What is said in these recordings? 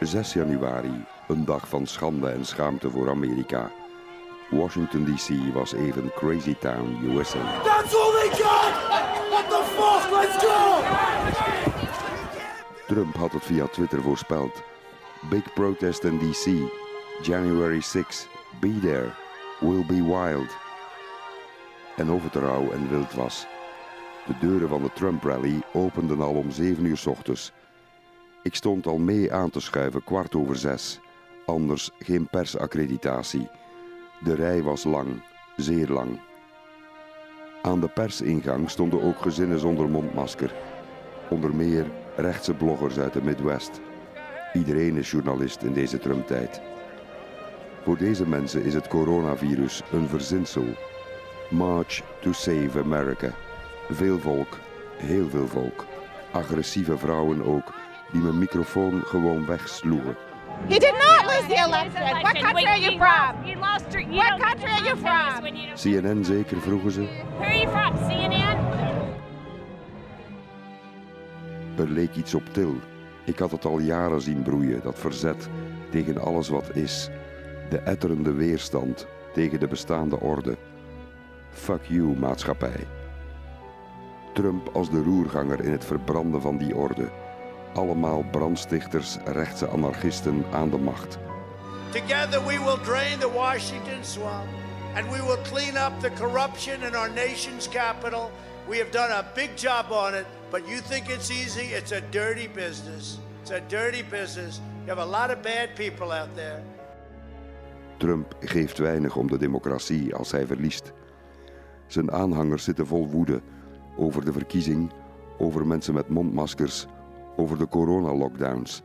6 januari, een dag van schande en schaamte voor Amerika. Washington DC was even Crazy Town, USA. That's all they got! What the fuck? Let's go! Trump had het via Twitter voorspeld. Big protest in DC. January 6. Be there. Will be wild. En of het rauw en wild was. De deuren van de Trump-rally openden al om 7 uur s ochtends. Ik stond al mee aan te schuiven kwart over zes. Anders geen persaccreditatie. De rij was lang, zeer lang. Aan de persingang stonden ook gezinnen zonder mondmasker. Onder meer rechtse bloggers uit de Midwest. Iedereen is journalist in deze Trump-tijd. Voor deze mensen is het coronavirus een verzinsel. March to Save America. Veel volk, heel veel volk. Agressieve vrouwen ook, die mijn microfoon gewoon wegsloegen. He did not lose the election. What country are you from? You lost your. You What country are you from? CNN zeker, vroegen ze. Who are you from? CNN? Er leek iets op til. Ik had het al jaren zien broeien, dat verzet tegen alles wat is. De etterende weerstand tegen de bestaande orde. Fuck you, maatschappij. Trump als de roerganger in het verbranden van die orde. Allemaal brandstichters, rechtse anarchisten aan de macht. Together we will drain the Washington swamp and we will clean up the corruption in our nation's capital. We have done a big job on it, but you think it's easy? It's a dirty business. It's a dirty business. You have a lot of bad people out there. Trump geeft weinig om de democratie als hij verliest. Zijn aanhangers zitten vol woede over de verkiezing, over mensen met mondmaskers, over de coronalockdowns.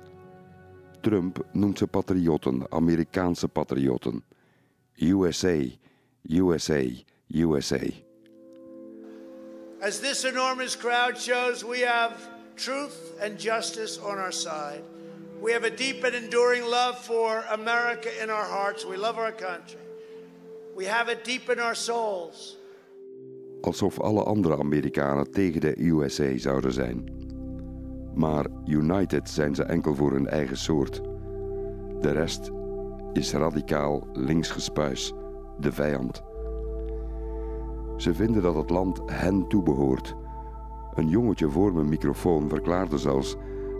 Trump noemt ze patriotten, Amerikaanse patriotten. USA, USA, USA. As this enormous crowd shows, we have truth and justice on our side. We have a deep and enduring love for America in our hearts. We love our country. We have it deep in our souls. Alsof alle andere Amerikanen tegen de USA zouden zijn. Maar united zijn ze enkel voor hun eigen soort. De rest is radicaal linksgespuis, de vijand. Ze vinden dat het land hen toebehoort. Een jongetje voor mijn microfoon verklaarde zelfs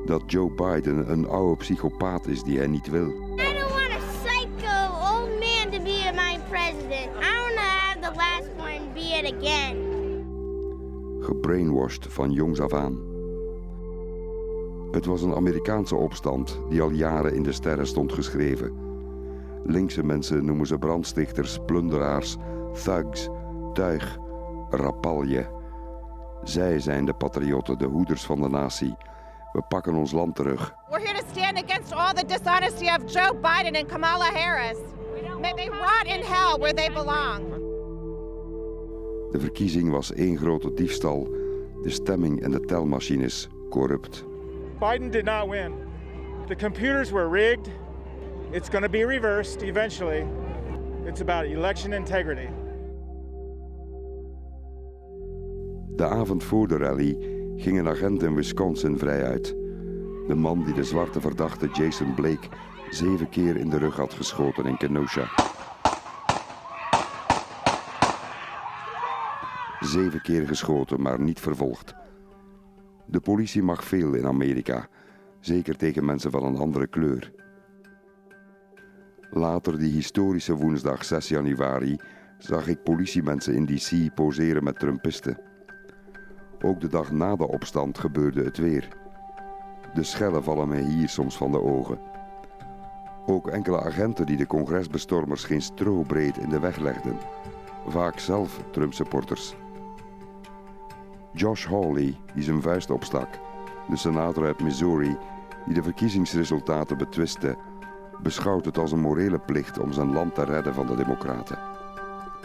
dat Joe Biden een oude psychopaat is die hij niet wil. I don't want a psycho old man to be my president. I want to have the last one be it again. gebrainwashed van jongs af aan. Het was een Amerikaanse opstand die al jaren in de sterren stond geschreven. Linkse mensen noemen ze brandstichters, plunderaars, thugs, tuig, rapalje. Zij zijn de patriotten, de hoeders van de natie. We pakken ons land terug. We're here to stand against all the dishonesty of Joe Biden and Kamala Harris. May they rot in hell where they belong. De verkiezing was één grote diefstal. De stemming en de telmachines corrupt. Biden did not win. The computers were rigged. It's going to be reversed eventually. It's about election integrity. De avond voor de rally ging een agent in Wisconsin vrijuit. De man die de zwarte verdachte Jason Blake zeven keer in de rug had geschoten in Kenosha. Zeven keer geschoten, maar niet vervolgd. De politie mag veel in Amerika, zeker tegen mensen van een andere kleur. Later die historische woensdag 6 januari zag ik politiemensen in DC poseren met Trumpisten. Ook de dag na de opstand gebeurde het weer. De schellen vallen mij hier soms van de ogen. Ook enkele agenten die de congresbestormers geen strobreed in de weg legden. Vaak zelf Trump-supporters. Josh Hawley, die zijn vuist opstak. De senator uit Missouri, die de verkiezingsresultaten beschouwt het als een morele plicht om zijn land te redden van de Democraten.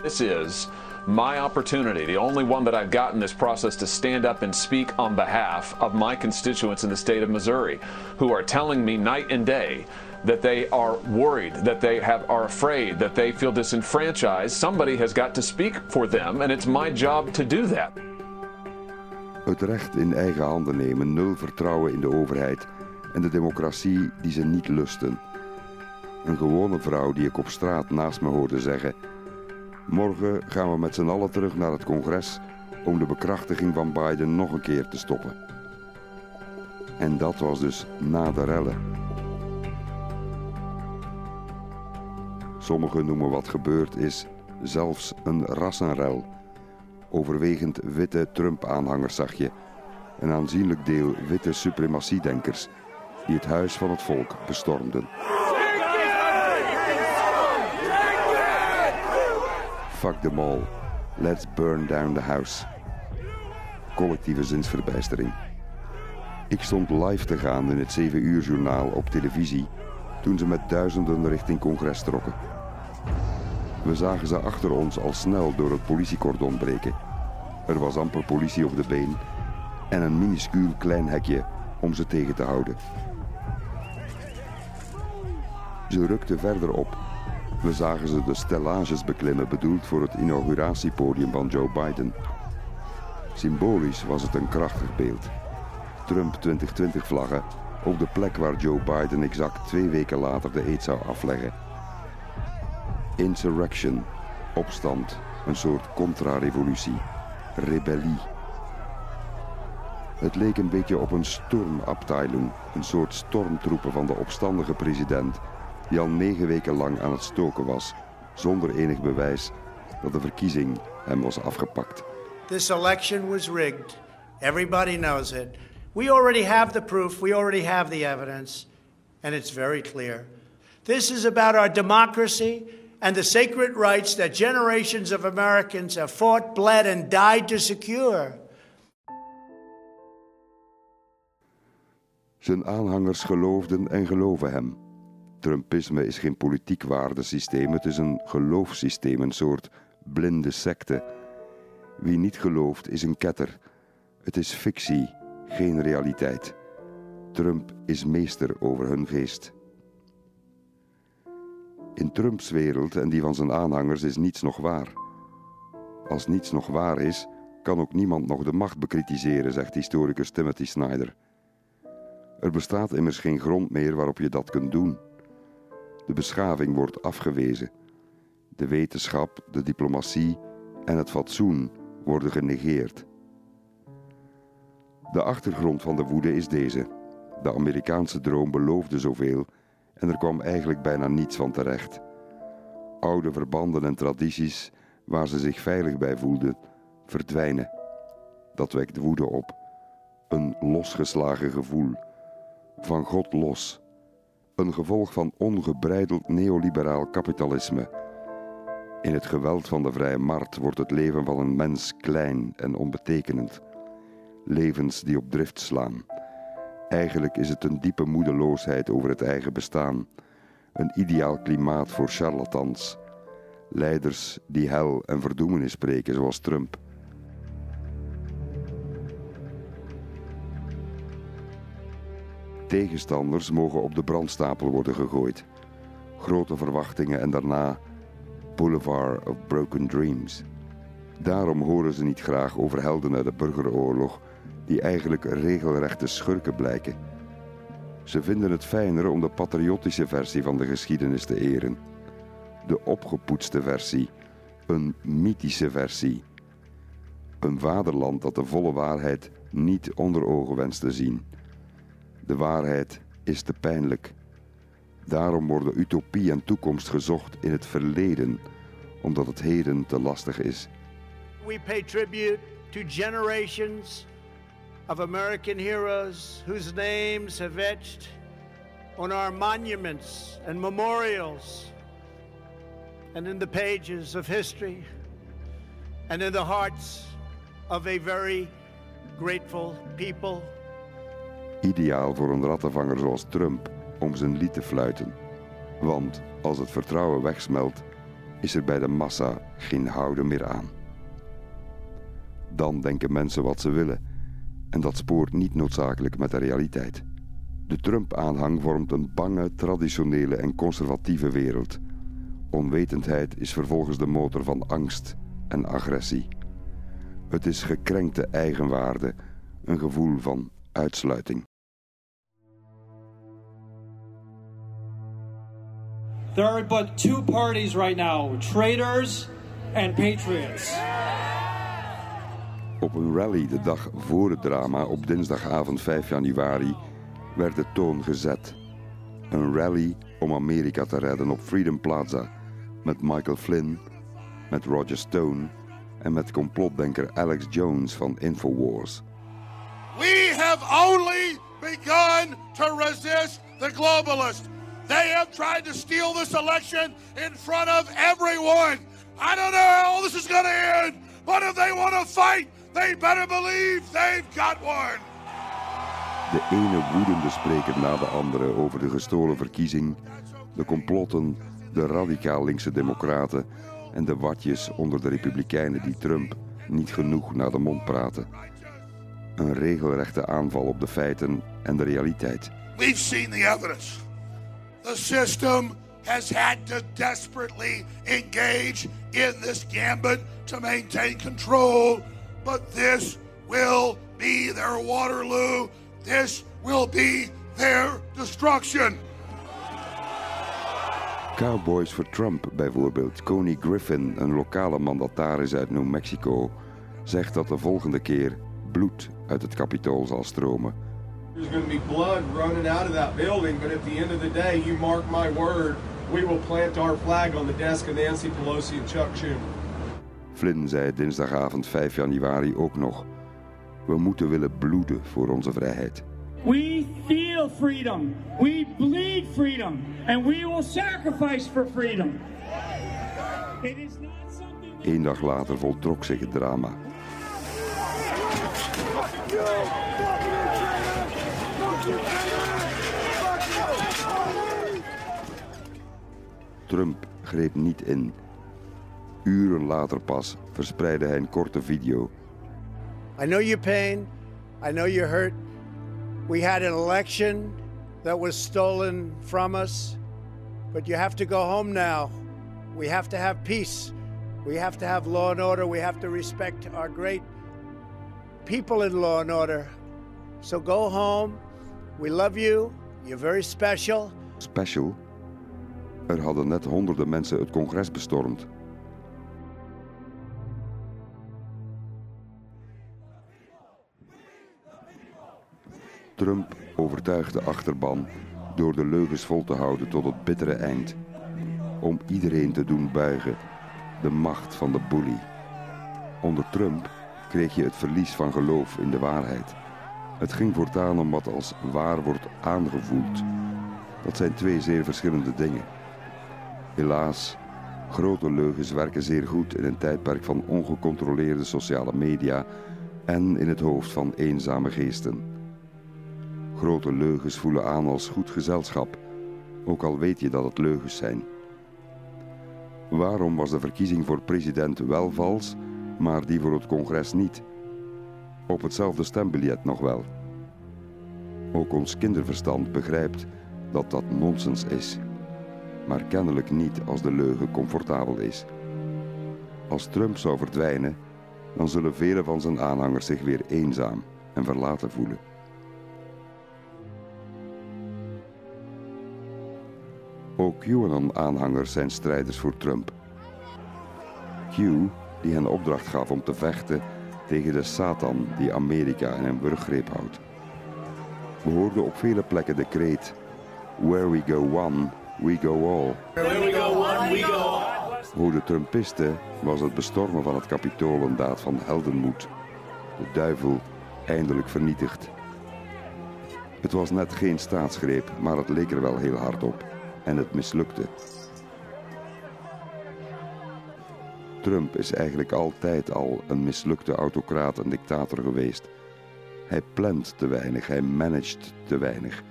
This is my opportunity, the only one that I've got in this process to stand up and speak on behalf of my constituents in the state of Missouri who are telling me night and day that they are worried, that they have are afraid, that they feel disenfranchised. Somebody has got to speak for them and it's my job to do that. Het recht in eigen handen nemen, nul vertrouwen in de overheid, en de democratie die ze niet lusten. Een gewone vrouw die ik op straat naast me hoorde zeggen: Morgen gaan we met z'n allen terug naar het congres om de bekrachtiging van Biden nog een keer te stoppen. En dat was dus na de rellen. Sommigen noemen wat gebeurd is zelfs een rassenrel. Overwegend witte Trump-aanhangers zag je. Een aanzienlijk deel witte suprematiedenkers die het huis van het volk bestormden. Fuck them all. Let's burn down the house. Collectieve zinsverbijstering. Ik stond live te gaan in het 7 uur journaal op televisie toen ze met duizenden richting congres trokken. We zagen ze achter ons al snel door het politiecordon breken. Er was amper politie op de been en een minuscuul klein hekje om ze tegen te houden. Ze rukten verder op. We zagen ze de stellages beklimmen bedoeld voor het inauguratiepodium van Joe Biden. Symbolisch was het een krachtig beeld. Trump 2020 vlaggen op de plek waar Joe Biden exact twee weken later de eet zou afleggen. Insurrection, opstand, een soort contra-revolutie, rebellie. Het leek een beetje op een stormabteilung, een soort stormtroepen van de opstandige president die al negen weken lang aan het stoken was, zonder enig bewijs dat de verkiezing hem was afgepakt. This election was rigged. Everybody knows it. We already have the proof, we already have the evidence, and it's very clear. This is about our democracy and the sacred rights that generations of Americans have fought, bled, and died to secure. Zijn aanhangers geloofden en geloven hem. Trumpisme is geen politiek waardesysteem, het is een geloofssysteem, een soort blinde secte. Wie niet gelooft is een ketter. Het is fictie, geen realiteit. Trump is meester over hun geest. In Trumps wereld en die van zijn aanhangers is niets nog waar. Als niets nog waar is, kan ook niemand nog de macht bekritiseren, zegt historicus Timothy Snyder. Er bestaat immers geen grond meer waarop je dat kunt doen. De beschaving wordt afgewezen. De wetenschap, de diplomatie en het fatsoen worden genegeerd. De achtergrond van de woede is deze. De Amerikaanse droom beloofde zoveel en er kwam eigenlijk bijna niets van terecht. Oude verbanden en tradities waar ze zich veilig bij voelden, verdwijnen. Dat wekt woede op. Een losgeslagen gevoel. Van God los. Een gevolg van ongebreideld neoliberaal kapitalisme. In het geweld van de vrije markt wordt het leven van een mens klein en onbetekenend. Levens die op drift slaan Eigenlijk is het een diepe moedeloosheid over het eigen bestaan. Een ideaal klimaat voor charlatans. Leiders die hel en verdoemenis spreken, zoals Trump. Tegenstanders mogen op de brandstapel worden gegooid. Grote verwachtingen en daarna Boulevard of Broken Dreams. Daarom horen ze niet graag over helden uit de burgeroorlog die eigenlijk regelrechte schurken blijken. Ze vinden het fijner om de patriotische versie van de geschiedenis te eren. De opgepoetste versie, een mythische versie. Een vaderland dat de volle waarheid niet onder ogen wenst te zien. De waarheid is te pijnlijk. Daarom worden utopie en toekomst gezocht in het verleden, omdat het heden te lastig is. We pay tribute to generations of American heroes whose names have etched on our monuments and memorials and in the pages of history and in the hearts of a very grateful people. Ideaal voor een rattenvanger zoals Trump om zijn lied te fluiten. Want als het vertrouwen wegsmelt, is er bij de massa geen houden meer aan. Dan denken mensen wat ze willen en dat spoort niet noodzakelijk met de realiteit. De Trump-aanhang vormt een bange, traditionele en conservatieve wereld. Onwetendheid is vervolgens de motor van angst en agressie. Het is gekrenkte eigenwaarde, een gevoel van uitsluiting. There are but two parties right now: traitors and patriots. Op een rally de dag voor het drama op dinsdagavond 5 januari werd de toon gezet. Een rally om Amerika te redden op Freedom Plaza met Michael Flynn, met Roger Stone en met complotdenker Alex Jones van Infowars. We have only begun to resist the globalists. They have tried to steal this election in front of everyone. I don't know how this is going to end, but if they want to fight, they better believe they've got one. De ene woedende spreker na de andere over de gestolen verkiezing, de complotten, de radicaal linkse democraten en de watjes onder de republikeinen die Trump niet genoeg naar de mond praten. Een regelrechte aanval op de feiten en de realiteit. We've seen the evidence. The system has had to desperately engage in this gambit to maintain control, but this will be their Waterloo. This will be their destruction. Cowboys for Trump bijvoorbeeld. Coney Griffin, een lokale mandataris uit New Mexico, zegt dat de volgende keer bloed uit het kapitool zal stromen. There's going to be blood running out of that building, but at the end of the day, you mark my word, we will plant our flag on the desk of Nancy Pelosi and Chuck Schumer. Flynn zei dinsdagavond 5 januari ook nog: We moeten willen bloeden voor onze vrijheid. We feel freedom. We bleed freedom. And we will sacrifice for freedom. It is not something. Eén dag later voltrok zich het drama. Trump greep niet in. Uren later pas verspreidde hij een korte video. I know your pain. I know you're hurt. We had an election that was stolen from us, but you have to go home now. We have to have peace. We have to have law and order. We have to respect our great people in law and order. So go home. We love you. You're very special. Special? Er hadden net honderden mensen het congres bestormd. Trump overtuigt de achterban door de leugens vol te houden tot het bittere eind. Om iedereen te doen buigen, de macht van de bully. Onder Trump kreeg je het verlies van geloof in de waarheid. Het ging voortaan om wat als waar wordt aangevoeld. Dat zijn twee zeer verschillende dingen. Helaas, grote leugens werken zeer goed in een tijdperk van ongecontroleerde sociale media en in het hoofd van eenzame geesten. Grote leugens voelen aan als goed gezelschap, ook al weet je dat het leugens zijn. Waarom was de verkiezing voor president wel vals, maar die voor het congres niet? Op hetzelfde stembiljet nog wel. Ook ons kinderverstand begrijpt dat dat nonsens is, maar kennelijk niet als de leugen comfortabel is. Als Trump zou verdwijnen, dan zullen vele van zijn aanhangers zich weer eenzaam en verlaten voelen. Ook QAnon-aanhangers zijn strijders voor Trump. Q, die hen opdracht gaf om te vechten tegen de Satan die Amerika in een wurggreep houdt. We hoorden op vele plekken de kreet: Where we go one, we go all. Where we go one, we go all. Voor de Trumpisten was het bestormen van het kapitool een daad van heldenmoed. De duivel eindelijk vernietigd. Het was net geen staatsgreep, maar het leek er wel heel hard op. En het mislukte. Trump is eigenlijk altijd al een mislukte autocraat en dictator geweest. Hij plant te weinig, hij managt te weinig.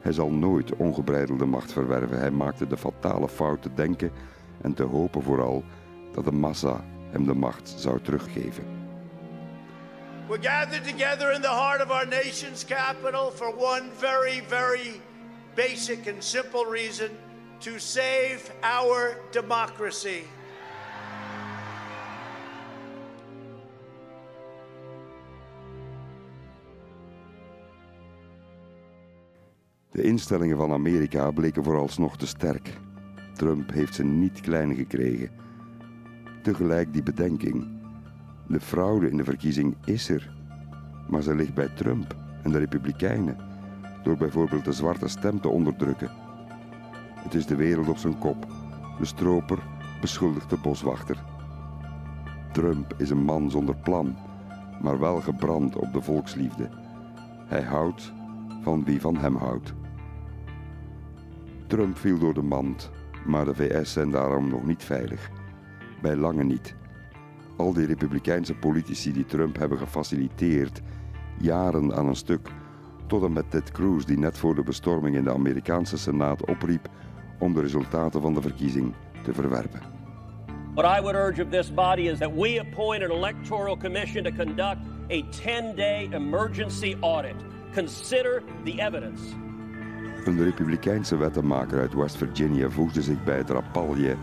Hij zal nooit ongebreidelde macht verwerven. Hij maakte de fatale fout te denken en te hopen vooral dat de massa hem de macht zou teruggeven. We're gathered together in the heart of our nation's capital for one very, very basic and simple reason to save our democracy. De instellingen van Amerika bleken vooralsnog te sterk. Trump heeft ze niet klein gekregen. Tegelijk die bedenking. De fraude in de verkiezing is er, maar ze ligt bij Trump en de Republikeinen, door bijvoorbeeld de zwarte stem te onderdrukken. Het is de wereld op zijn kop. De stroper beschuldigt de boswachter. Trump is een man zonder plan, maar wel gebrand op de volksliefde. Hij houdt van wie van hem houdt. Trump viel door de mand, maar de VS zijn daarom nog niet veilig. Bij lange niet. Al die republikeinse politici die Trump hebben gefaciliteerd, jaren aan een stuk, tot en met Ted Cruz die net voor de bestorming in de Amerikaanse Senaat opriep om de resultaten van de verkiezing te verwerpen. What I would urge of this body is that we appoint an electoral commission to conduct a 10-day emergency audit. Consider the evidence. Een republikeinse wettenmaker uit West Virginia voegde zich bij het rapalje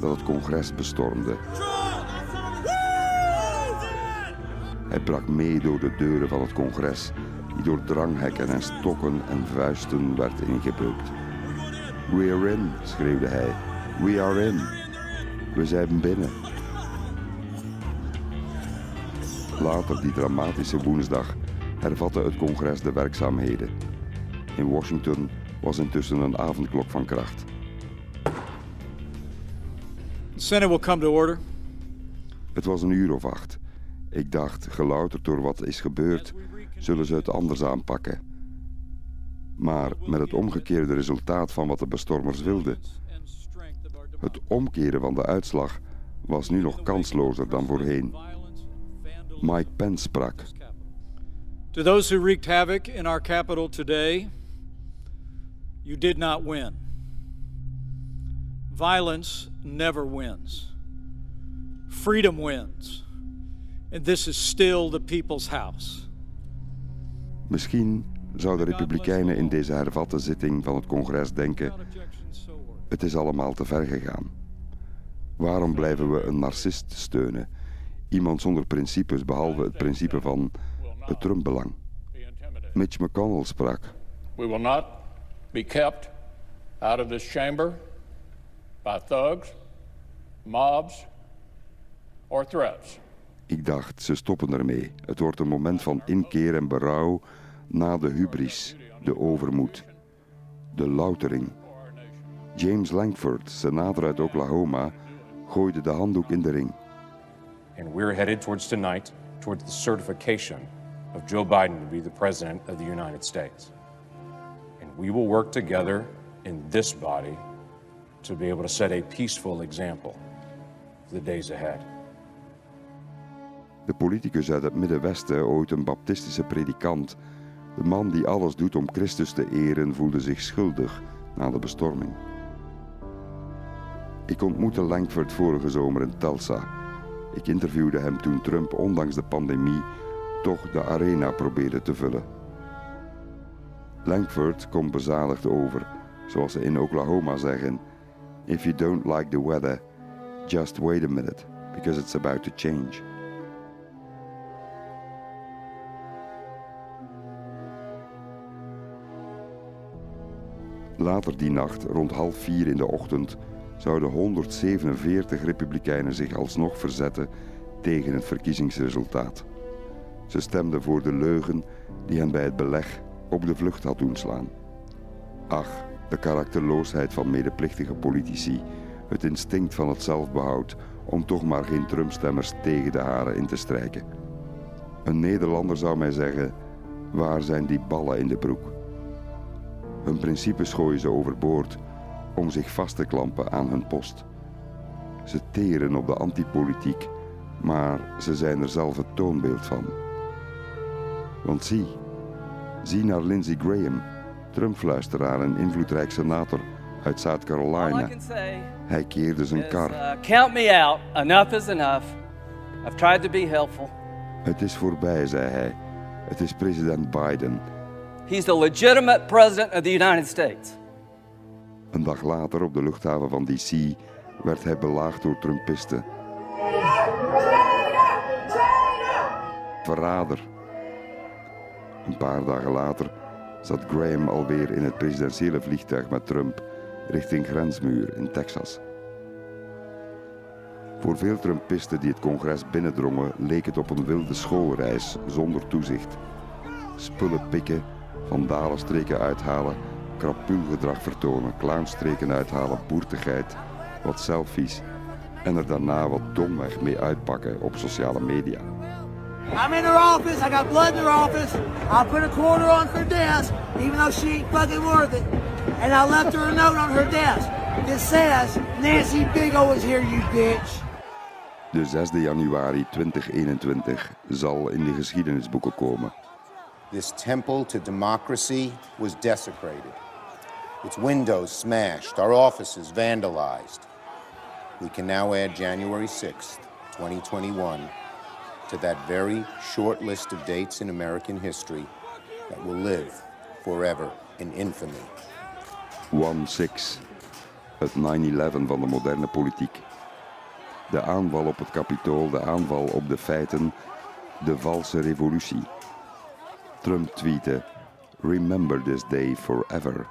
dat het congres bestormde. Hij brak mee door de deuren van het congres, die door dranghekken en stokken en vuisten werd ingebeukt. We are in, schreeuwde hij. We are in. We zijn binnen. Later die dramatische woensdag hervatte het congres de werkzaamheden. In Washington was intussen een avondklok van kracht. The Senate will come to order. Het was een uur of acht. Ik dacht, gelouterd door wat is gebeurd, zullen ze het anders aanpakken. Maar met het omgekeerde resultaat van wat de bestormers wilden. Het omkeren van de uitslag was nu nog kanslozer dan voorheen. Mike Pence sprak. To those who wreaked havoc in our capital today, you did not win. Violence never wins. Freedom wins. And this is still the people's house. Misschien zouden Republikeinen in deze hervatte zitting van het congres denken: het is allemaal te ver gegaan. Waarom blijven we een narcist steunen? Iemand zonder principes behalve het principe van het Trump-belang. Mitch McConnell sprak. We will not be kept out of this chamber by thugs, mobs or threats. Ik dacht, ze stoppen ermee. Het wordt een moment van inkeer en berouw na de hubris, de overmoed, de loutering. James Langford, senator uit Oklahoma, gooide de handdoek in de ring. And we're headed towards tonight, towards the certification of Joe Biden to be the President of the United States. And we will work together in this body to be able to set a peaceful example for the days ahead. De politicus uit het Middenwesten, ooit een baptistische predikant, de man die alles doet om Christus te eren, voelde zich schuldig na de bestorming. Ik ontmoette Langford vorige zomer in Tulsa. Ik interviewde hem toen Trump, ondanks de pandemie, toch de arena probeerde te vullen. Langford komt bezadigd over, zoals ze in Oklahoma zeggen: If you don't like the weather, just wait a minute, because it's about to change. Later die nacht, rond half vier in de ochtend, zouden 147 Republikeinen zich alsnog verzetten tegen het verkiezingsresultaat. Ze stemden voor de leugen die hen bij het beleg op de vlucht had doen slaan. Ach, de karakterloosheid van medeplichtige politici, het instinct van het zelfbehoud om toch maar geen Trump-stemmers tegen de haren in te strijken. Een Nederlander zou mij zeggen: waar zijn die ballen in de broek? Hun principes gooien ze overboord om zich vast te klampen aan hun post. Ze teren op de antipolitiek, maar ze zijn er zelf het toonbeeld van. Want zie, zie naar Lindsey Graham, Trump-fluisteraar en invloedrijk senator uit South Carolina. Hij keerde zijn kar. Uh, count me out. Enough is enough. I've tried to be helpful. Het is voorbij, zei hij. Het is president Biden. He's the legitimate president of the United States. Een dag later op de luchthaven van DC werd hij belaagd door Trumpisten. Verrader. Een paar dagen later zat Graham alweer in het presidentiële vliegtuig met Trump richting grensmuur in Texas. Voor veel Trumpisten die het congres binnendrongen leek het op een wilde schoolreis zonder toezicht. Spullen pikken, vandalenstreken uithalen, krapulgedrag vertonen, clownstreken uithalen, boertigheid, wat selfies en er daarna wat domweg mee uitpakken op sociale media. I'm in her office, I got blood in her office, I'll put a quarter on her desk, even though she ain't fucking worth it. And I left her a note on her desk that says, Nancy is here, you bitch. De 6 januari 2021 zal in de geschiedenisboeken komen. This temple to democracy was desecrated. Its windows smashed, our offices vandalized. We can now add January 6th, 2021 to that very short list of dates in American history that will live forever in infamy. 1-6, het 9-11 van de moderne politiek. De aanval op het kapitool, de aanval op de feiten, de valse revolutie. Trump tweette: Remember this day forever.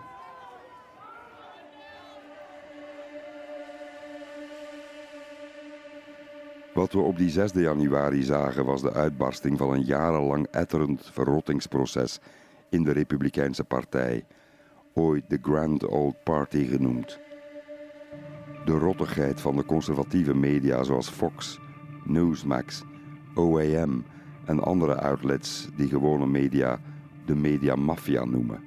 Wat we op die 6 januari zagen was de uitbarsting van een jarenlang etterend verrottingsproces in de Republikeinse Partij, ooit de Grand Old Party genoemd. De rottigheid van de conservatieve media zoals Fox, Newsmax, OAM en andere outlets die gewone media de mediamafia noemen.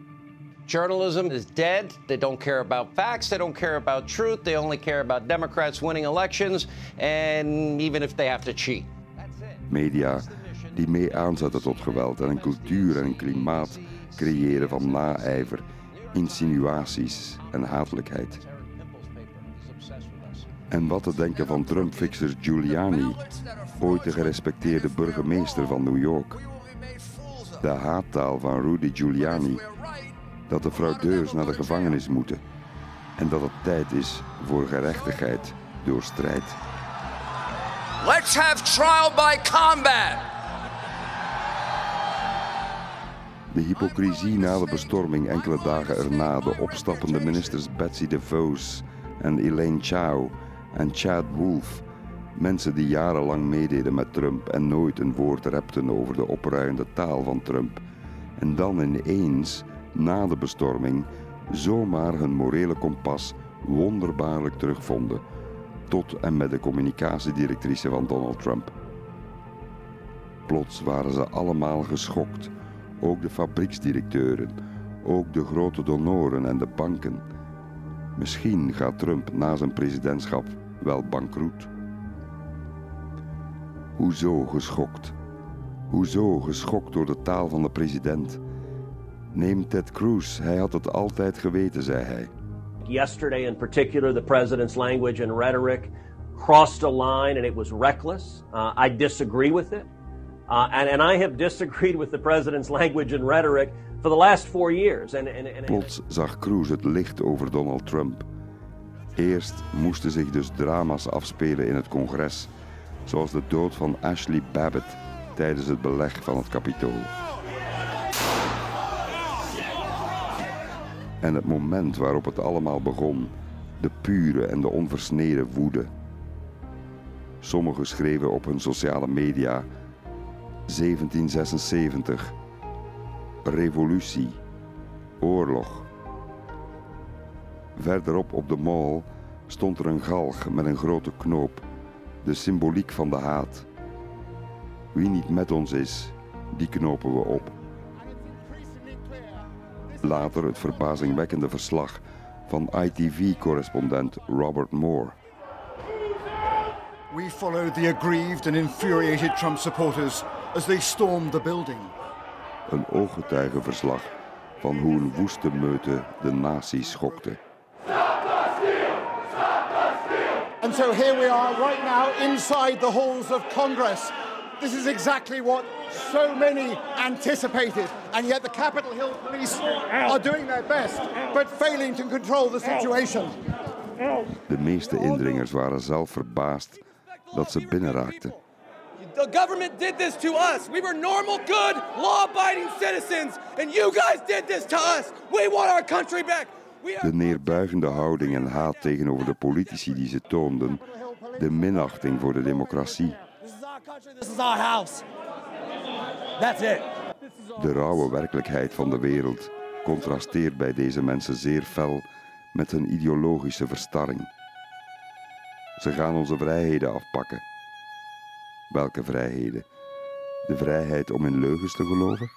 Journalism is dead. They don't care about facts. They don't care about truth. They only care about Democrats winning elections, and even if they have to cheat. Media die mee aanzetten tot geweld en een cultuur en een klimaat creëren van naijver, insinuaties en hatelijkheid. En wat te denken van Trump-fixer Giuliani, ooit de gerespecteerde burgemeester van New York. De haattaal van Rudy Giuliani, dat de fraudeurs naar de gevangenis moeten en dat het tijd is voor gerechtigheid door strijd. Let's have trial by combat. De hypocrisie na de bestorming enkele dagen erna, de opstappende ministers Betsy DeVos en Elaine Chao en Chad Wolf, mensen die jarenlang meededen met Trump en nooit een woord repten over de opruiende taal van Trump, en dan ineens, na de bestorming, zomaar hun morele kompas wonderbaarlijk terugvonden, tot en met de communicatiedirectrice van Donald Trump. Plots waren ze allemaal geschokt, ook de fabrieksdirecteuren, ook de grote donoren en de banken. Misschien gaat Trump na zijn presidentschap wel bankroet. Hoezo geschokt? Hoezo geschokt door de taal van de president? Neem Ted Cruz, hij had het altijd geweten, zei hij. Yesterday, in particular, the president's language and rhetoric crossed a line and it was reckless. Uh, I disagree with it. Uh, and, and I have disagreed with the president's language and rhetoric for the last four years. And, and, and Plots zag Cruz het licht over Donald Trump. Eerst moesten zich dus drama's afspelen in het congres, zoals de dood van Ashley Babbitt tijdens het beleg van het kapitool. En het moment waarop het allemaal begon, de pure en de onversneden woede. Sommigen schreven op hun sociale media 1776, revolutie, oorlog. Verderop op de mall stond er een galg met een grote knoop, de symboliek van de haat. Wie niet met ons is, die knopen we op. Later het verbazingwekkende verslag van ITV-correspondent Robert Moore. We followed the aggrieved and infuriated Trump supporters as they stormed the building. Een ooggetuigenverslag van hoe een woeste meute de nazi's schokte. And so here we are right now inside the halls of Congress. This is exactly what so many anticipated. And yet the Capitol Hill police are doing their best, but failing to control the situation. De meeste indringers waren zelf verbaasd dat ze binnenraakten. The government did this to us. We were normal, good, law abiding citizens, and you guys did this to us. We want our country back. De neerbuigende houding en haat tegenover de politici die ze toonden, de minachting voor de democratie. De rauwe werkelijkheid van de wereld contrasteert bij deze mensen zeer fel met hun ideologische verstarring. Ze gaan onze vrijheden afpakken. Welke vrijheden? De vrijheid om in leugens te geloven?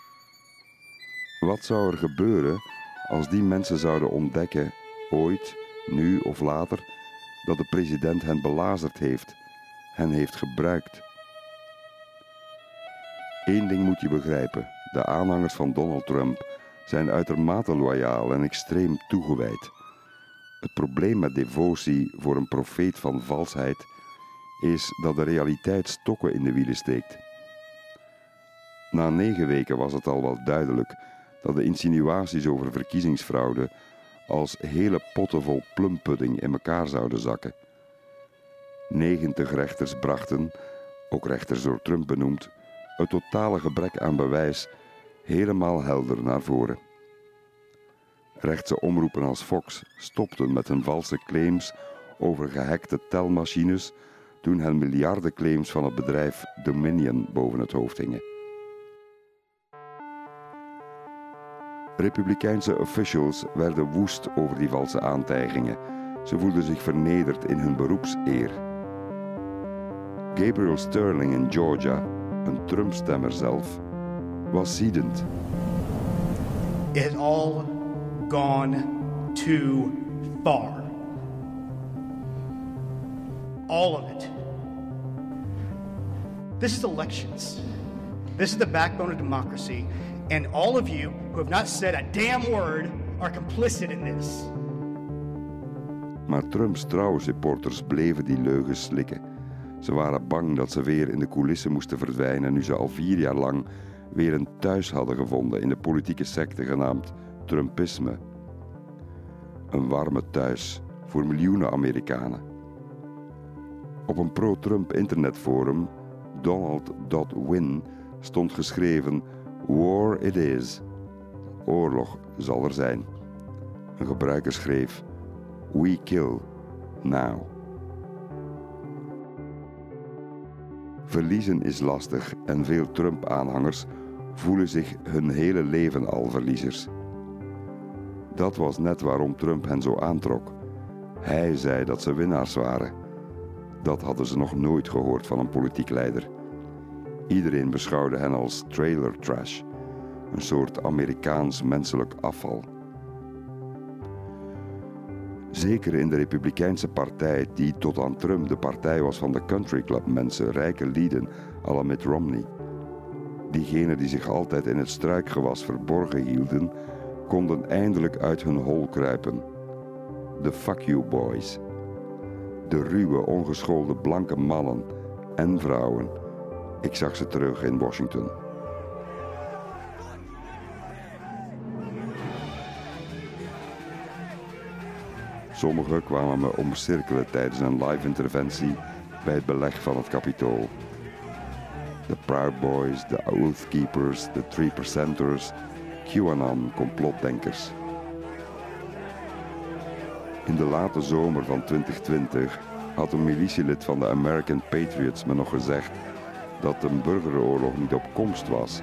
Wat zou er gebeuren als die mensen zouden ontdekken, ooit, nu of later, dat de president hen belazerd heeft, hen heeft gebruikt? Eén ding moet je begrijpen: de aanhangers van Donald Trump zijn uitermate loyaal en extreem toegewijd. Het probleem met devotie voor een profeet van valsheid is dat de realiteit stokken in de wielen steekt. Na negen weken was het al wel duidelijk dat de insinuaties over verkiezingsfraude als hele potten vol plumpudding in elkaar zouden zakken. 90 rechters brachten, ook rechters door Trump benoemd, het totale gebrek aan bewijs helemaal helder naar voren. Rechtse omroepen als Fox stopten met hun valse claims over gehackte telmachines toen hen miljardenclaims van het bedrijf Dominion boven het hoofd hingen. Republikeinse officials werden woest over die valse aantijgingen. Ze voelden zich vernederd in hun beroepseer. Gabriel Sterling in Georgia, een Trump-stemmer zelf, was ziedend. It all gone too far. All of it. This is elections. This is the backbone of democracy. And all of you who have not said damn word are complicit in this. Maar Trumps trouwe supporters bleven die leugens slikken. Ze waren bang dat ze weer in de coulissen moesten verdwijnen nu ze al vier jaar lang weer een thuis hadden gevonden in de politieke secte genaamd Trumpisme. Een warme thuis voor miljoenen Amerikanen. Op een pro-Trump internetforum, Donald.win, stond geschreven: War it is. Oorlog zal er zijn. Een gebruiker schreef: We kill now. Verliezen is lastig en veel Trump-aanhangers voelen zich hun hele leven al verliezers. Dat was net waarom Trump hen zo aantrok. Hij zei dat ze winnaars waren. Dat hadden ze nog nooit gehoord van een politiek leider. Iedereen beschouwde hen als trailer trash, een soort Amerikaans menselijk afval. Zeker in de Republikeinse partij, die tot aan Trump de partij was van de country club mensen, rijke lieden, à Mitt Romney. Diegenen die zich altijd in het struikgewas verborgen hielden, konden eindelijk uit hun hol kruipen. De fuck you boys. De ruwe, ongeschoolde blanke mannen en vrouwen. Ik zag ze terug in Washington. Sommigen kwamen me omcirkelen tijdens een live interventie bij het beleg van het kapitool. De Proud Boys, de Oath Keepers, de Three Percenters, QAnon complotdenkers. In de late zomer van 2020 had een militielid van de American Patriots me nog gezegd dat een burgeroorlog niet op komst was,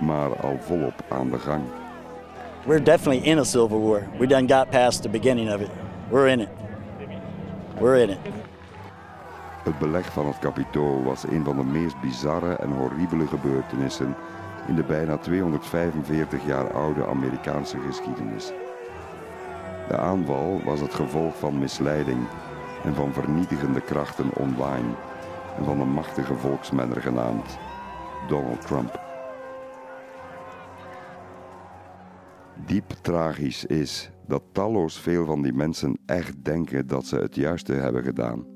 maar al volop aan de gang. We're definitely in a civil war. We done got past the beginning of it. We're in it. We're in it. Het beleg van het kapitool was een van de meest bizarre en horribele gebeurtenissen in de bijna 245 jaar oude Amerikaanse geschiedenis. De aanval was het gevolg van misleiding en van vernietigende krachten online en van een machtige volksmenner genaamd Donald Trump. Diep tragisch is dat talloos veel van die mensen echt denken dat ze het juiste hebben gedaan.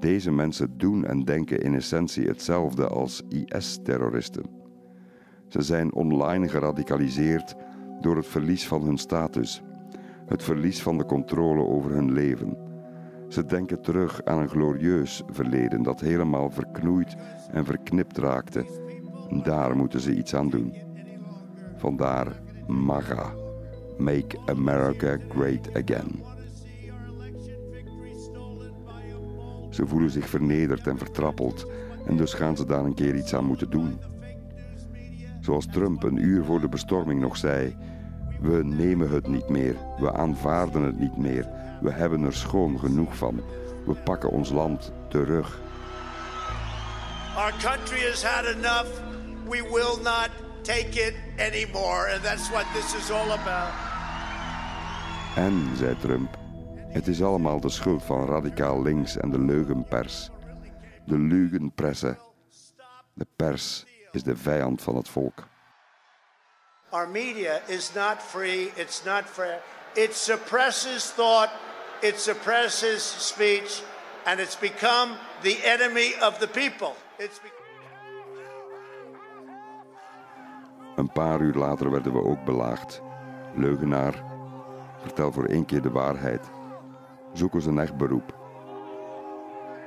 Deze mensen doen en denken in essentie hetzelfde als IS-terroristen. Ze zijn online geradicaliseerd door het verlies van hun status, het verlies van de controle over hun leven. Ze denken terug aan een glorieus verleden dat helemaal verknoeid en verknipt raakte. Daar moeten ze iets aan doen. Vandaar MAGA, Make America Great Again. Ze voelen zich vernederd en vertrappeld en dus gaan ze daar een keer iets aan moeten doen. Zoals Trump een uur voor de bestorming nog zei: We nemen het niet meer, we aanvaarden het niet meer, we hebben er schoon genoeg van, we pakken ons land terug. Our country has had enough. We will not take it anymore. And that's what this is all about. En, zei Trump, het is allemaal de schuld van radicaal links en de leugenpers. De leugenpressen. De pers is de vijand van het volk. Our media is not free. It's not fair. It suppresses thought. It suppresses speech. And it's become the enemy of the people. It's Een paar uur later werden we ook belaagd. Leugenaar, vertel voor één keer de waarheid. Zoek eens een echt beroep.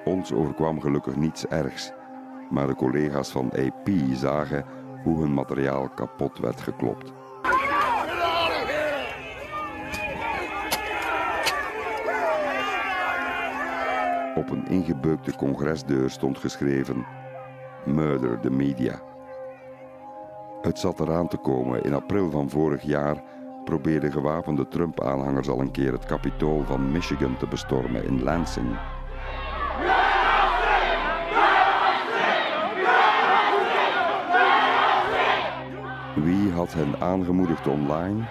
Ons overkwam gelukkig niets ergs, maar de collega's van AP zagen hoe hun materiaal kapot werd geklopt. Op een ingebeukte congresdeur stond geschreven: Murder the media. Het zat eraan te komen. In april van vorig jaar probeerden gewapende Trump-aanhangers al een keer het kapitool van Michigan te bestormen in Lansing. Wie had hen aangemoedigd online?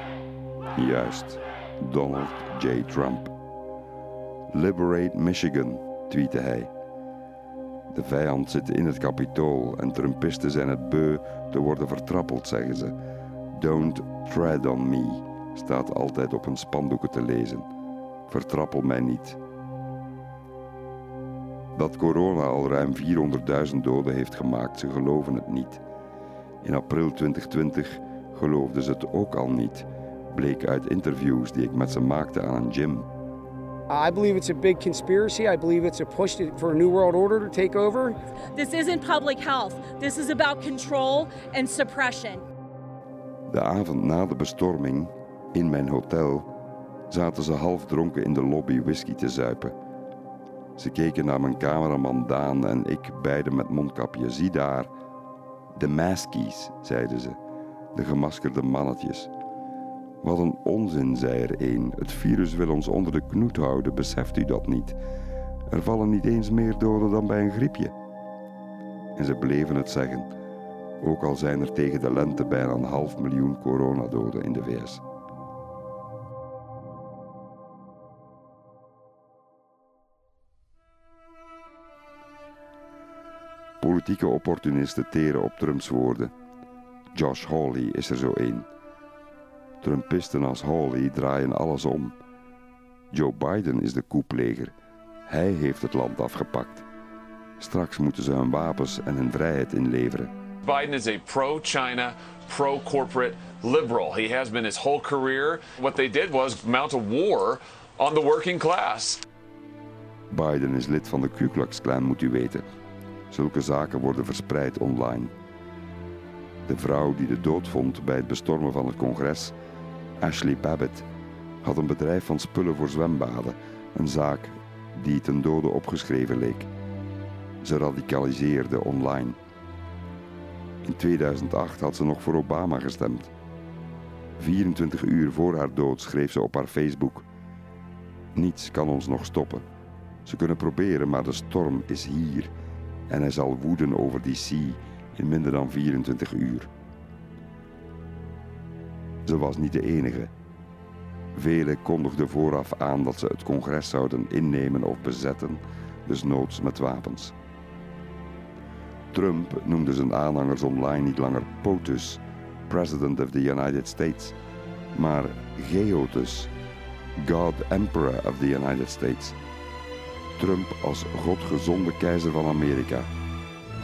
Juist, Donald J. Trump. Liberate Michigan, tweette hij. De vijand zit in het kapitool en Trumpisten zijn het beu te worden vertrappeld, zeggen ze. Don't tread on me, staat altijd op hun spandoeken te lezen. Vertrappel mij niet. Dat corona al ruim 400.000 doden heeft gemaakt, ze geloven het niet. In april 2020 geloofden ze het ook al niet, bleek uit interviews die ik met ze maakte aan een gym. I believe it's a big conspiracy. I believe it's a push to, for a new world order to take over. This isn't public health. This is about control and suppression. De avond na de bestorming, in mijn hotel, zaten ze half dronken in de lobby whisky te zuipen. Ze keken naar mijn cameraman Daan en ik, beide met mondkapje. Zie daar, de maskies, zeiden ze, de gemaskerde mannetjes. Wat een onzin, zei er een. Het virus wil ons onder de knoet houden, beseft u dat niet? Er vallen niet eens meer doden dan bij een griepje. En ze bleven het zeggen, ook al zijn er tegen de lente bijna een half miljoen coronadoden in de VS. Politieke opportunisten teren op Trumps woorden. Josh Hawley is er zo één. Trumpisten als Hawley draaien alles om. Joe Biden is de koepleger. Hij heeft het land afgepakt. Straks moeten ze hun wapens en hun vrijheid inleveren. Biden is a pro China, pro corporate liberal. He has been his whole career. What they did was mount a war on the working class. Biden is lid van de Ku Klux Klan, moet u weten. Zulke zaken worden verspreid online. De vrouw die de dood vond bij het bestormen van het congres, Ashley Babbitt, had een bedrijf van spullen voor zwembaden, een zaak die ten dode opgeschreven leek. Ze radicaliseerde online. In 2008 had ze nog voor Obama gestemd. 24 uur voor haar dood schreef ze op haar Facebook: Niets kan ons nog stoppen. Ze kunnen proberen, maar de storm is hier en hij zal woeden over DC in minder dan 24 uur. Ze was niet de enige. Velen kondigden vooraf aan dat ze het congres zouden innemen of bezetten, dus noods met wapens. Trump noemde zijn aanhangers online niet langer POTUS, President of the United States, maar Geotus, God Emperor of the United States. Trump als godgezonde keizer van Amerika.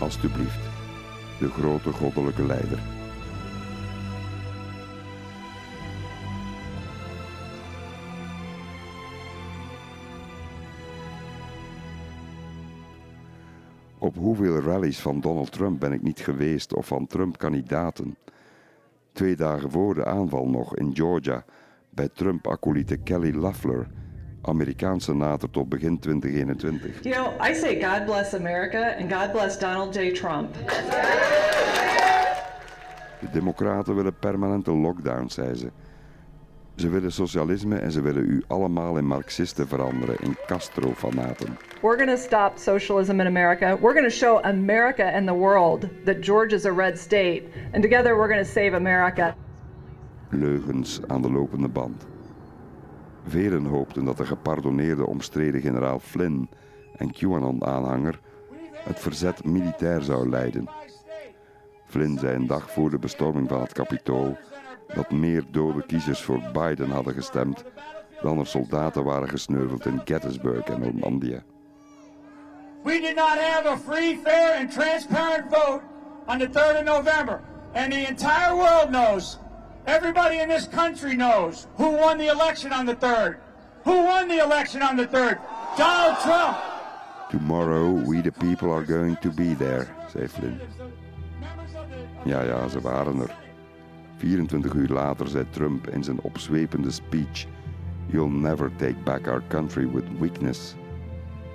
Alsjeblieft, de grote goddelijke leider. Hoeveel rallies van Donald Trump ben ik niet geweest of van Trump-kandidaten? Twee dagen voor de aanval nog in Georgia bij Trump-acolyte Kelly Loeffler, Amerikaanse senator tot begin 2021. You know, I say God bless America and God bless Donald J. Trump. De Democraten willen permanente lockdown, zei ze. Ze willen socialisme en ze willen u allemaal in Marxisten veranderen, in Castro-fanaten. We're going to stop socialism in America. We're going to show America and the world that Georgia is a red state. And together we're going to save America. Leugens aan de lopende band. Velen hoopten dat de gepardonneerde omstreden generaal Flynn en QAnon-aanhanger het verzet militair zou leiden. Flynn zei een dag voor de bestorming van het Capitool dat meer dode kiezers voor Biden hadden gestemd dan er soldaten waren gesneuveld in Gettysburg en Normandië. We did not have a free, fair, and transparent vote on the 3rd of November. And the entire world knows, everybody in this country knows who won the election on the 3rd. Who won the election on the 3rd? Donald Trump. Tomorrow we the people are going to be there, zei Flynn. Ja, ja, ze waren er. 24 uur later zei Trump in zijn opzwepende speech: You'll never take back our country with weakness.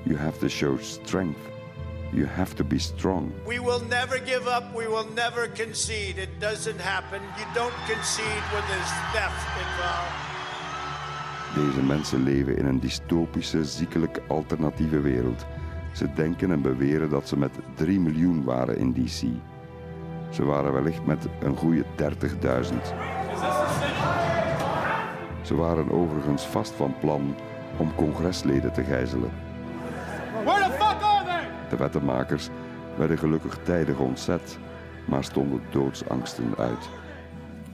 You have to show strength. You have to be strong. We will never give up. We will never concede. It doesn't happen. You don't concede when there's theft involved. Deze mensen leven in een dystopische, ziekelijk alternatieve wereld. Ze denken en beweren dat ze met 3 miljoen waren in DC. Ze waren wellicht met een goede 30.000. Ze waren overigens vast van plan om congresleden te gijzelen. Where the fuck are they? De wettenmakers werden gelukkig tijdig ontzet, maar stonden doodsangsten uit.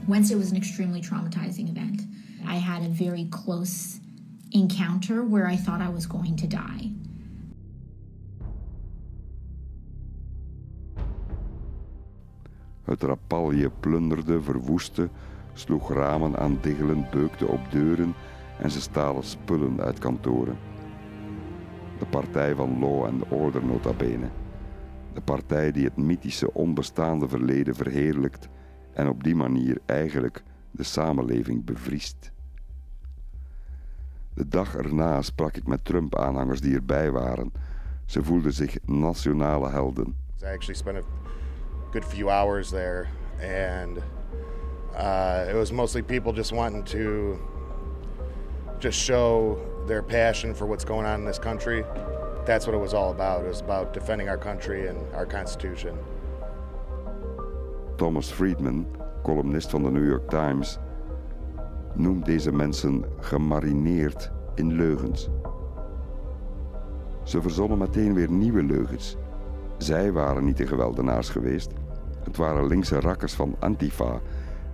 Wednesday was an extremely traumatizing event. I had a very close encounter where I thought I was going to die. Het rapalje plunderde, verwoestte, sloeg ramen aan diggelen, beukte op deuren en ze stalen spullen uit kantoren. De partij van Law and Order nota bene. De partij die het mythische onbestaande verleden verheerlijkt en op die manier eigenlijk de samenleving bevriest. De dag erna sprak ik met Trump-aanhangers die erbij waren. Ze voelden zich nationale helden. I actually spent good few hours there, and uh, it was mostly people just wanting to just show their passion for what's going on in this country. That's what it was all about. It was about defending our country and our Constitution. Thomas Friedman, columnist van de New York Times, noemt deze mensen gemarineerd in leugens. Ze verzonnen meteen weer nieuwe leugens. Zij waren niet de geweldenaars geweest. Het waren linkse rakkers van Antifa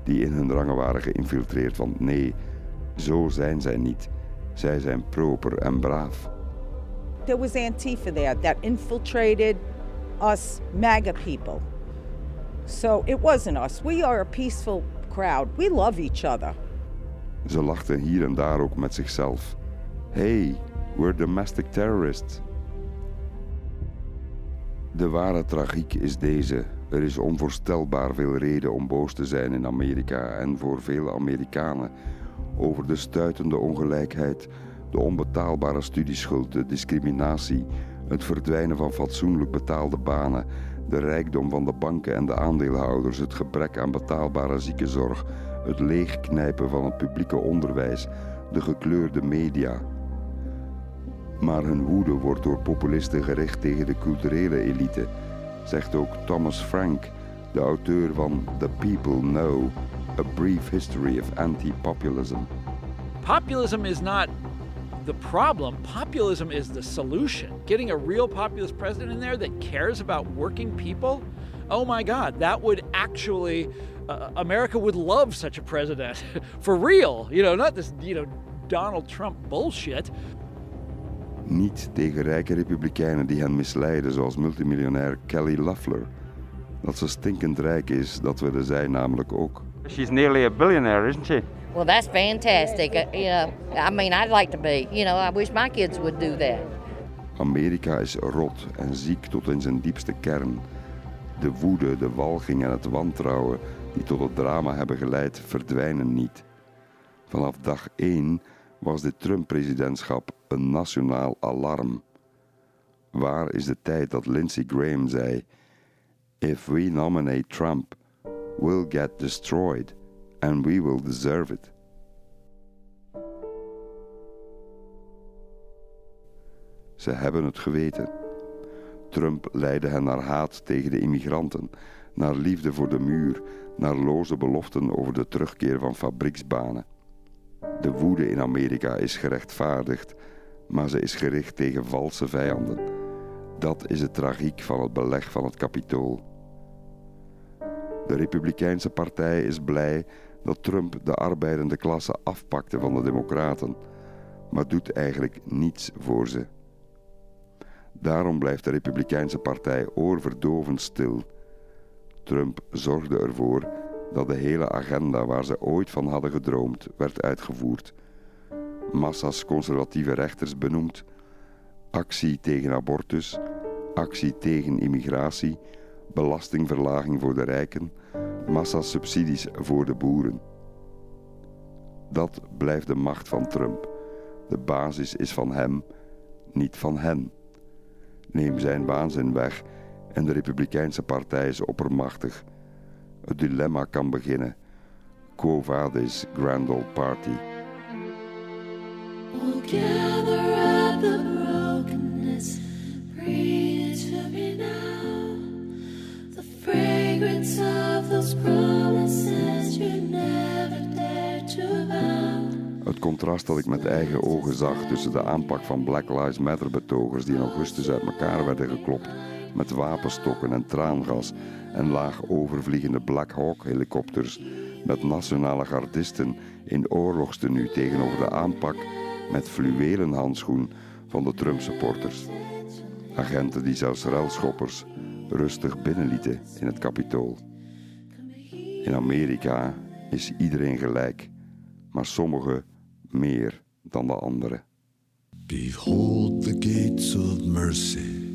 die in hun rangen waren geïnfiltreerd. Want nee, zo zijn zij niet. Zij zijn proper en braaf. There was Antifa there that infiltrated us MAGA people. So it wasn't us. We are a peaceful crowd. We love each other. Ze lachten hier en daar ook met zichzelf. Hey, we're domestic terrorists. De ware tragiek is deze. Er is onvoorstelbaar veel reden om boos te zijn in Amerika en voor vele Amerikanen over de stuitende ongelijkheid, de onbetaalbare studieschuld, de discriminatie, het verdwijnen van fatsoenlijk betaalde banen, de rijkdom van de banken en de aandeelhouders, het gebrek aan betaalbare ziekenzorg, het leegknijpen van het publieke onderwijs, de gekleurde media. Maar hun woede wordt door populisten gericht tegen de culturele elite, zegt ook Thomas Frank, de auteur van The People Know, A Brief History of Anti-Populism. Populism is not the problem. Populism is the solution. Getting a real populist president in there that cares about working people. Oh my God, that would actually, uh, America would love such a president for real. You know, not this, you know, Donald Trump bullshit. Niet tegen rijke republikeinen die hen misleiden, zoals multimiljonair Kelly Loeffler. Dat ze stinkend rijk is, dat willen zij namelijk ook. She's nearly a billionaire, isn't she? Well, that's fantastic. Uh, you know, I mean, I'd like to be. You know, I wish my kids would do that. Amerika is rot en ziek tot in zijn diepste kern. De woede, de walging en het wantrouwen die tot het drama hebben geleid, verdwijnen niet. Vanaf dag 1 was dit Trump-presidentschap een nationaal alarm. Waar is de tijd dat Lindsey Graham zei: If we nominate Trump, we'll get destroyed and we will deserve it. Ze hebben het geweten. Trump leidde hen naar haat tegen de immigranten, naar liefde voor de muur, naar loze beloften over de terugkeer van fabrieksbanen. De woede in Amerika is gerechtvaardigd, maar ze is gericht tegen valse vijanden. Dat is de tragiek van het beleg van het kapitool. De Republikeinse Partij is blij dat Trump de arbeidende klasse afpakte van de Democraten, maar doet eigenlijk niets voor ze. Daarom blijft de Republikeinse Partij oorverdovend stil. Trump zorgde ervoor dat de hele agenda waar ze ooit van hadden gedroomd werd uitgevoerd. Massa's conservatieve rechters benoemd, actie tegen abortus, actie tegen immigratie, belastingverlaging voor de rijken, massa's subsidies voor de boeren. Dat blijft de macht van Trump. De basis is van hem, niet van hen. Neem zijn waanzin weg en de Republikeinse Partij is oppermachtig. Het dilemma kan beginnen. Quo vadis grand old party. We'll gather at the brokenness, breathe to me now. The fragrance of those promises you never dared to vow. Het contrast dat ik met eigen ogen zag tussen de aanpak van Black Lives Matter betogers die in augustus uit elkaar werden geklopt met wapenstokken en traangas en laag overvliegende Black Hawk helikopters met nationale gardisten in oorlogstenu tegenover de aanpak met fluwelen handschoen van de Trump-supporters. Agenten die zelfs ruilschoppers rustig binnenlieten in het kapitool. In Amerika is iedereen gelijk, maar sommigen meer dan de anderen. Behold the gates of mercy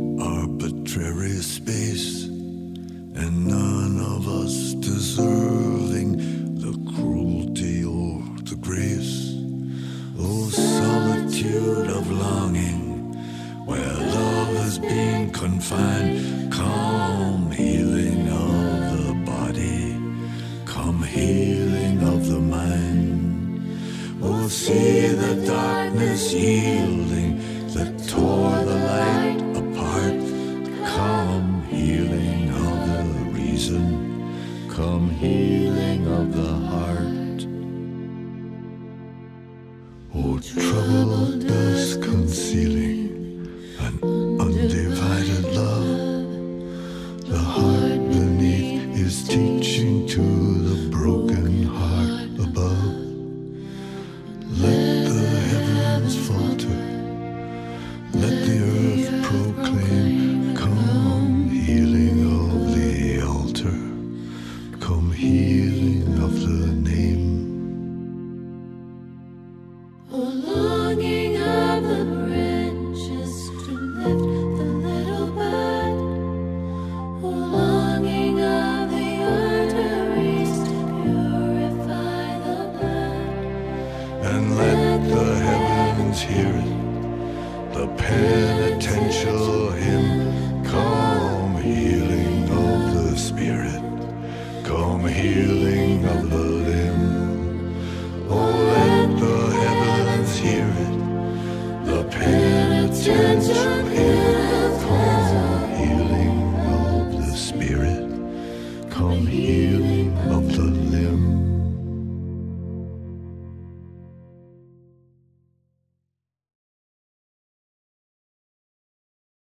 arbitrary space, and none of us deserving the cruelty or the grace. Oh, solitude of longing, where love has been confined, come healing of the body, come healing of the mind. Oh, see the darkness yielding that tore the light from healing of the heart. O trouble does conceal.